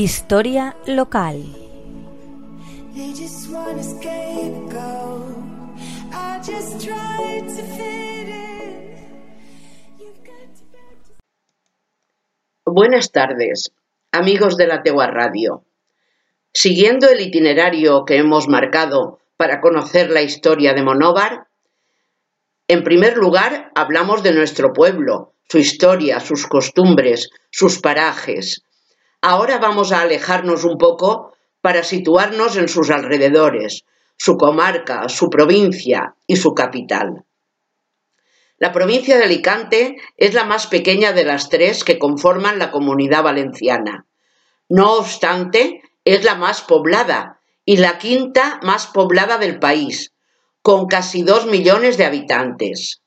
Historia local. Buenas tardes, amigos de la Tegua Radio. Siguiendo el itinerario que hemos marcado para conocer la historia de Monóvar, en primer lugar hablamos de nuestro pueblo, su historia, sus costumbres, sus parajes. Ahora vamos a alejarnos un poco para situarnos en sus alrededores, su comarca, su provincia y su capital. La provincia de Alicante es la más pequeña de las tres que conforman la comunidad valenciana. No obstante, es la más poblada y la quinta más poblada del país, con casi dos millones de habitantes.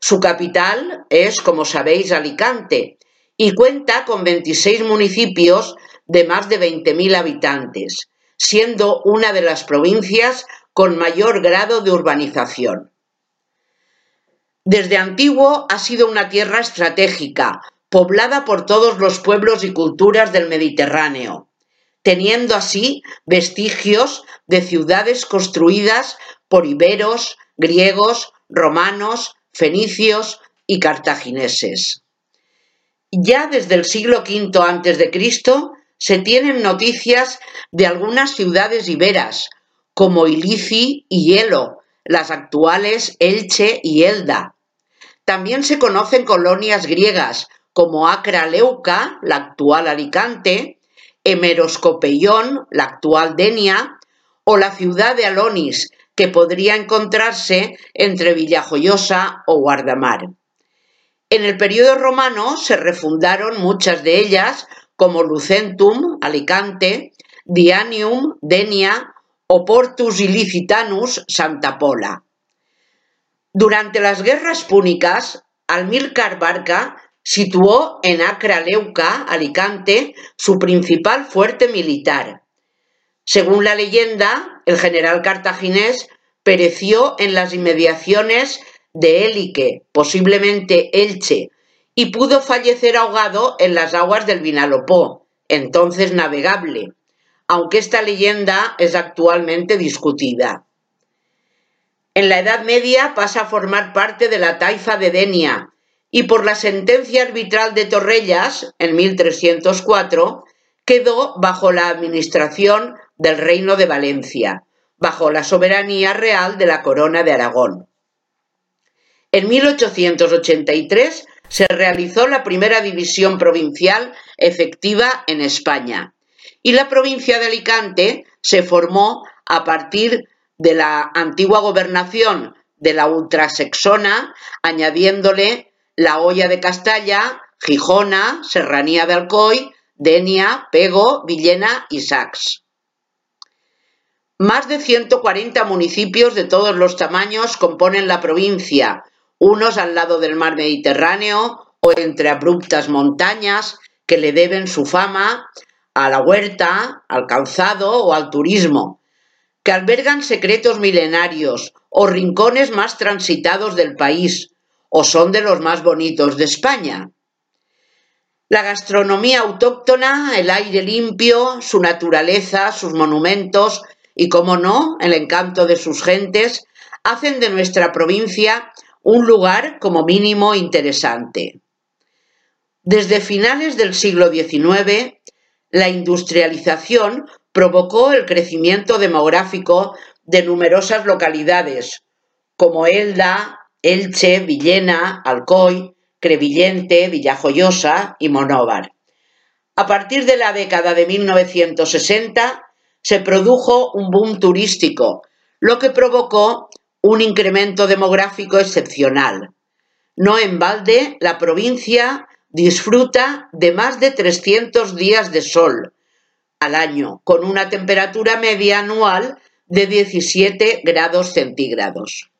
Su capital es, como sabéis, Alicante y cuenta con 26 municipios de más de 20.000 habitantes, siendo una de las provincias con mayor grado de urbanización. Desde antiguo ha sido una tierra estratégica, poblada por todos los pueblos y culturas del Mediterráneo, teniendo así vestigios de ciudades construidas por iberos, griegos, romanos, fenicios y cartagineses. Ya desde el siglo V a.C. se tienen noticias de algunas ciudades iberas, como Ilici y Hielo, las actuales Elche y Elda. También se conocen colonias griegas, como Acra Leuca, la actual Alicante, Hemeroscopeión, la actual Denia, o la ciudad de Alonis, que podría encontrarse entre Villajoyosa o Guardamar. En el periodo romano se refundaron muchas de ellas, como Lucentum, Alicante, Dianium, Denia o Portus Ilicitanus, Santa Pola. Durante las guerras púnicas, Almílcar Barca situó en Acra Leuca, Alicante, su principal fuerte militar. Según la leyenda, el general cartaginés pereció en las inmediaciones de Élique, posiblemente Elche, y pudo fallecer ahogado en las aguas del Vinalopó, entonces navegable, aunque esta leyenda es actualmente discutida. En la Edad Media pasa a formar parte de la taifa de Denia y por la sentencia arbitral de Torrellas, en 1304, quedó bajo la administración del Reino de Valencia, bajo la soberanía real de la Corona de Aragón. En 1883 se realizó la primera división provincial efectiva en España y la provincia de Alicante se formó a partir de la antigua gobernación de la ultrasexona, añadiéndole la olla de Castalla, Gijona, Serranía de Alcoy, Denia, Pego, Villena y Sax. Más de 140 municipios de todos los tamaños componen la provincia, unos al lado del mar Mediterráneo o entre abruptas montañas que le deben su fama a la huerta, al calzado o al turismo, que albergan secretos milenarios o rincones más transitados del país, o son de los más bonitos de España. La gastronomía autóctona, el aire limpio, su naturaleza, sus monumentos y, como no, el encanto de sus gentes hacen de nuestra provincia un lugar como mínimo interesante. Desde finales del siglo XIX, la industrialización provocó el crecimiento demográfico de numerosas localidades, como Elda, Elche, Villena, Alcoy, Crevillente, Villajoyosa y Monóvar. A partir de la década de 1960 se produjo un boom turístico, lo que provocó un incremento demográfico excepcional. No en balde, la provincia disfruta de más de 300 días de sol al año, con una temperatura media anual de 17 grados centígrados.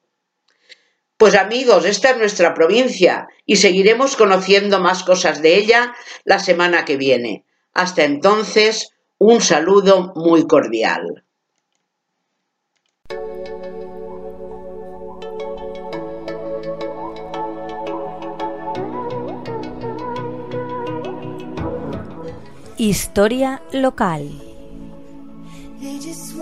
Pues amigos, esta es nuestra provincia y seguiremos conociendo más cosas de ella la semana que viene. Hasta entonces, un saludo muy cordial. Historia local. Just